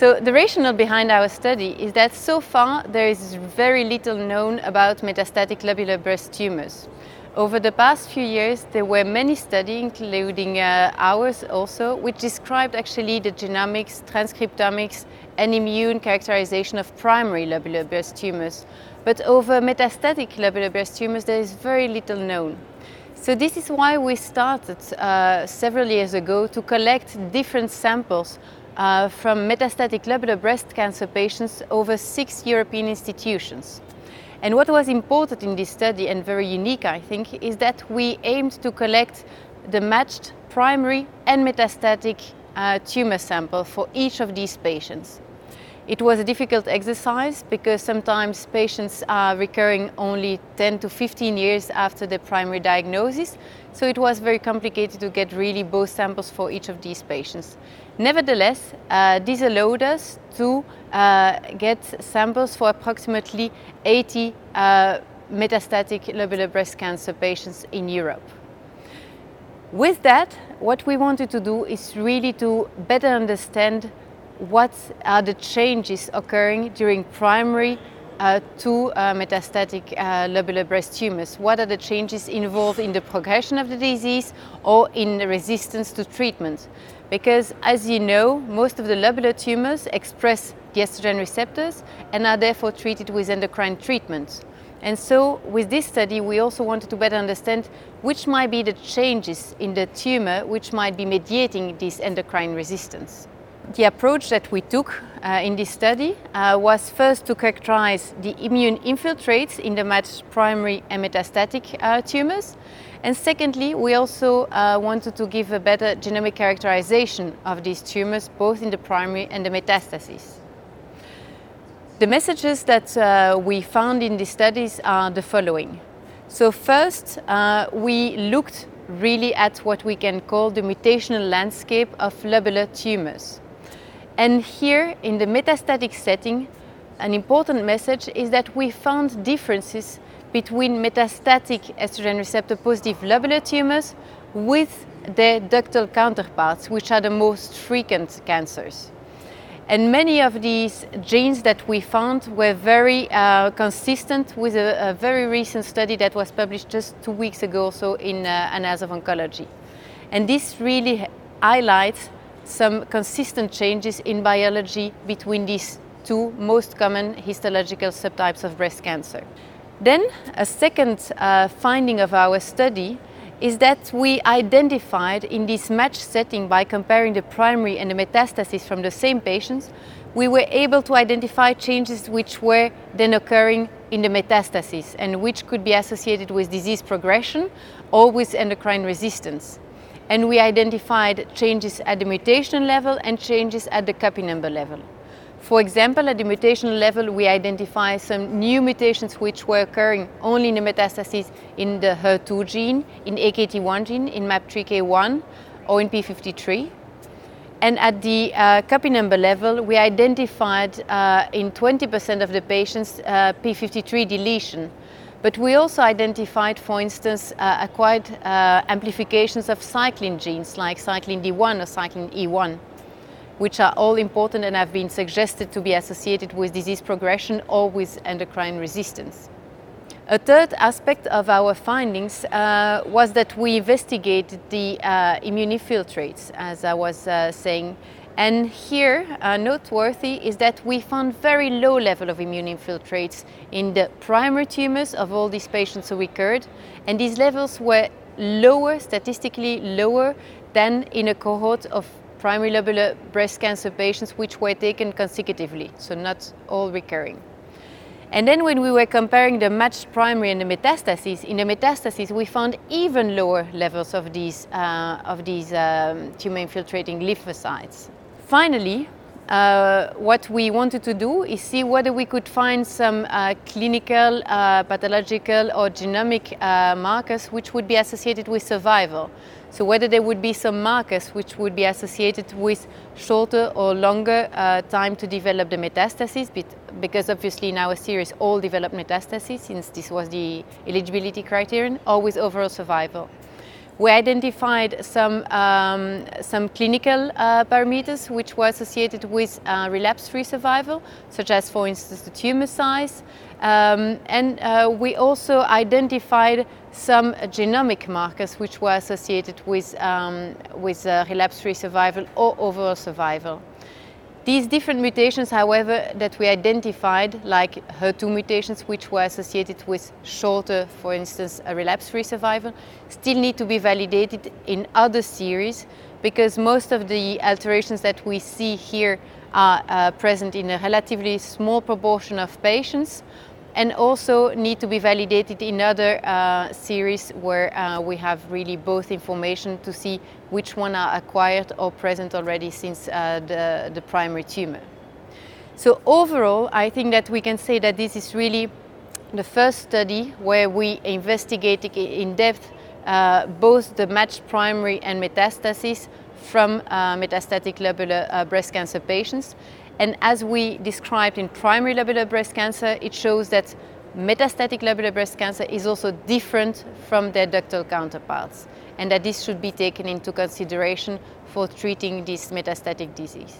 So the rationale behind our study is that so far there is very little known about metastatic lobular breast tumors. Over the past few years, there were many studies, including uh, ours also, which described actually the genomics, transcriptomics, and immune characterization of primary lobular breast tumors. But over metastatic lobular breast tumors, there is very little known. So this is why we started uh, several years ago to collect different samples uh, from metastatic lobular breast cancer patients over six European institutions. And what was important in this study and very unique, I think, is that we aimed to collect the matched primary and metastatic uh, tumor sample for each of these patients. It was a difficult exercise because sometimes patients are recurring only 10 to 15 years after the primary diagnosis, so it was very complicated to get really both samples for each of these patients. Nevertheless, uh, this allowed us to uh, get samples for approximately 80 uh, metastatic lobular breast cancer patients in Europe. With that, what we wanted to do is really to better understand what are the changes occurring during primary uh, to uh, metastatic uh, lobular breast tumors. What are the changes involved in the progression of the disease or in the resistance to treatment? Because as you know, most of the lobular tumors express the estrogen receptors and are therefore treated with endocrine treatments. And so with this study, we also wanted to better understand which might be the changes in the tumor which might be mediating this endocrine resistance. The approach that we took uh, in this study uh, was first to characterize the immune infiltrates in the matched primary and metastatic uh, tumors. And secondly, we also uh, wanted to give a better genomic characterization of these tumors, both in the primary and the metastases. The messages that uh, we found in these studies are the following. So first, uh, we looked really at what we can call the mutational landscape of lobular tumors. And here, in the metastatic setting, an important message is that we found differences between metastatic estrogen receptor positive lobular tumors with their ductal counterparts, which are the most frequent cancers. And many of these genes that we found were very uh, consistent with a, a, very recent study that was published just two weeks ago so in uh, Annals of Oncology. And this really highlights some consistent changes in biology between these two most common histological subtypes of breast cancer. Then a second uh, finding of our study is that we identified in this match setting by comparing the primary and the metastasis from the same patients, we were able to identify changes which were then occurring in the metastasis and which could be associated with disease progression or with endocrine resistance. And we identified changes at the mutation level and changes at the copy number level. For example, at the mutation level, we identify some new mutations which were occurring only in the metastases in the HER2 gene, in AKT1 gene, in MAP3K1, or in P53. And at the uh, copy number level, we identified uh, in 20% of the patients uh, P53 deletion. But we also identified, for instance, uh, acquired uh, amplifications of cyclin genes like cyclin D1 or cyclin E1 which are all important and have been suggested to be associated with disease progression or with endocrine resistance. A third aspect of our findings uh, was that we investigated the uh, immune infiltrates, as I was uh, saying. And here, uh, noteworthy is that we found very low level of immune infiltrates in the primary tumors of all these patients who recurred. And these levels were lower, statistically lower, than in a cohort of primary lobular breast cancer patients which were taken consecutively, so not all recurring. And then when we were comparing the matched primary and the metastases, in the metastases we found even lower levels of these, uh, of these um, tumor infiltrating lymphocytes. Finally, uh, what we wanted to do is see whether we could find some uh, clinical, uh, pathological or genomic uh, markers which would be associated with survival. So whether there would be some markers which would be associated with shorter or longer uh, time to develop the metastasis, because obviously in our series all develop metastasis since this was the eligibility criterion, or with overall survival. We identified some, um, some clinical uh, parameters which were associated with uh, relapse-free survival, such as, for instance, the tumor size. Um, and uh, we also identified some genomic markers which were associated with, um, with uh, relapse-free survival or overall survival. These different mutations, however, that we identified, like HER2 mutations, which were associated with shorter, for instance, a relapse-free survival, still need to be validated in other series because most of the alterations that we see here are uh, present in a relatively small proportion of patients and also need to be validated in other uh, series where uh, we have really both information to see which one are acquired or present already since uh, the, the primary tumor. So overall, I think that we can say that this is really the first study where we investigated in depth uh, both the matched primary and metastasis from uh, metastatic lobular uh, breast cancer patients and as we described in primary lobular breast cancer, it shows that metastatic lobular breast cancer is also different from their ductal counterparts and that this should be taken into consideration for treating this metastatic disease.